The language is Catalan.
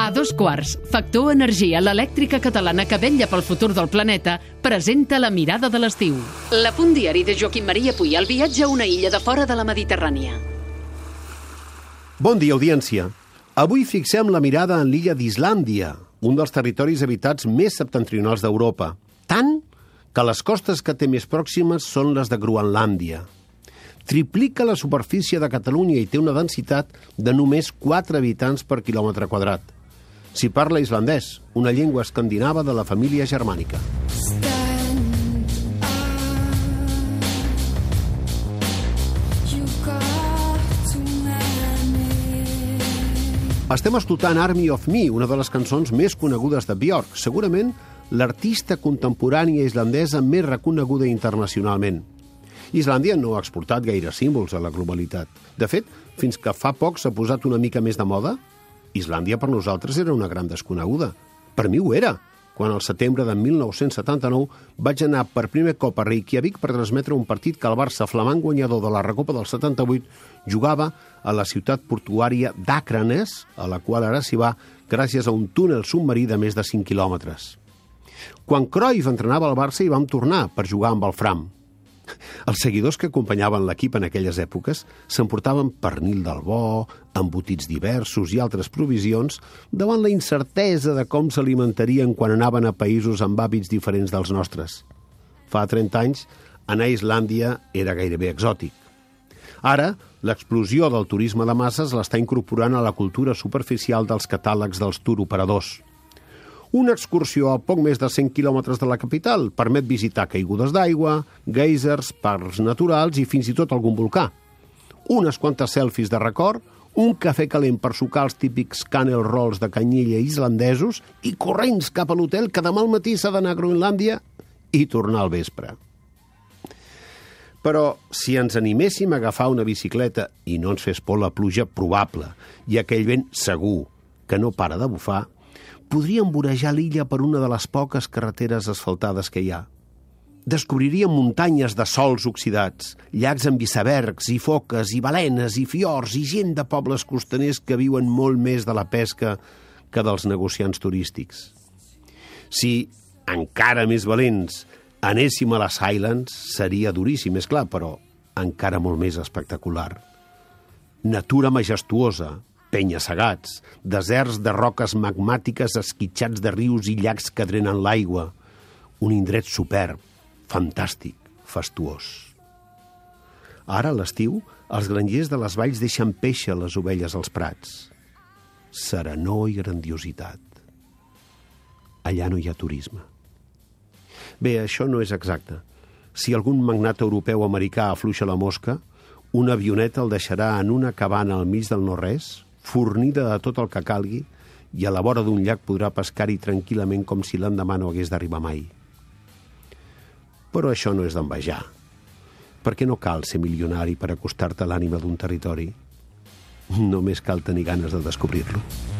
A dos quarts, Factor Energia, l'elèctrica catalana que vetlla pel futur del planeta, presenta la mirada de l'estiu. La punt diari de Joaquim Maria Puy, el viatge a una illa de fora de la Mediterrània. Bon dia, audiència. Avui fixem la mirada en l'illa d'Islàndia, un dels territoris habitats més septentrionals d'Europa. Tant que les costes que té més pròximes són les de Groenlàndia. Triplica la superfície de Catalunya i té una densitat de només 4 habitants per quilòmetre quadrat. S'hi parla islandès, una llengua escandinava de la família germànica. Estem escoltant Army of Me, una de les cançons més conegudes de Björk, segurament l'artista contemporània islandesa més reconeguda internacionalment. Islàndia no ha exportat gaire símbols a la globalitat. De fet, fins que fa poc s'ha posat una mica més de moda, Islàndia per nosaltres era una gran desconeguda. Per mi ho era, quan al setembre de 1979 vaig anar per primer cop a Reykjavik per transmetre un partit que el Barça flamant guanyador de la Recopa del 78 jugava a la ciutat portuària d'Akranes, a la qual ara s'hi va gràcies a un túnel submarí de més de 5 quilòmetres. Quan Cruyff entrenava al Barça hi vam tornar per jugar amb el Fram. Els seguidors que acompanyaven l'equip en aquelles èpoques s'emportaven pernil del bo, embotits diversos i altres provisions davant la incertesa de com s'alimentarien quan anaven a països amb hàbits diferents dels nostres. Fa 30 anys, anar a Islàndia era gairebé exòtic. Ara, l'explosió del turisme de masses l'està incorporant a la cultura superficial dels catàlegs dels turoperadors. Una excursió a poc més de 100 quilòmetres de la capital permet visitar caigudes d'aigua, geysers, parcs naturals i fins i tot algun volcà. Unes quantes selfies de record, un cafè calent per sucar els típics canel rolls de canyella islandesos i corrents cap a l'hotel que demà al matí s'ha d'anar a Groenlàndia i tornar al vespre. Però si ens animéssim a agafar una bicicleta i no ens fes por la pluja probable i aquell vent segur que no para de bufar, podríem vorejar l'illa per una de les poques carreteres asfaltades que hi ha. Descobriríem muntanyes de sols oxidats, llacs amb icebergs i foques i balenes i fiors i gent de pobles costaners que viuen molt més de la pesca que dels negociants turístics. Si, encara més valents, anéssim a les Highlands, seria duríssim, és clar, però encara molt més espectacular. Natura majestuosa, penya-segats, deserts de roques magmàtiques esquitxats de rius i llacs que drenen l'aigua, un indret superb, fantàstic, fastuós. Ara, a l'estiu, els grangers de les valls deixen peixe les ovelles als prats. Serenor i grandiositat. Allà no hi ha turisme. Bé, això no és exacte. Si algun magnat europeu americà afluixa la mosca, una avioneta el deixarà en una cabana al mig del no-res, fornida de tot el que calgui, i a la vora d'un llac podrà pescar-hi tranquil·lament com si l'endemà no hagués d'arribar mai. Però això no és d'envejar. Perquè no cal ser milionari per acostar-te a l'ànima d'un territori. Només cal tenir ganes de descobrir-lo.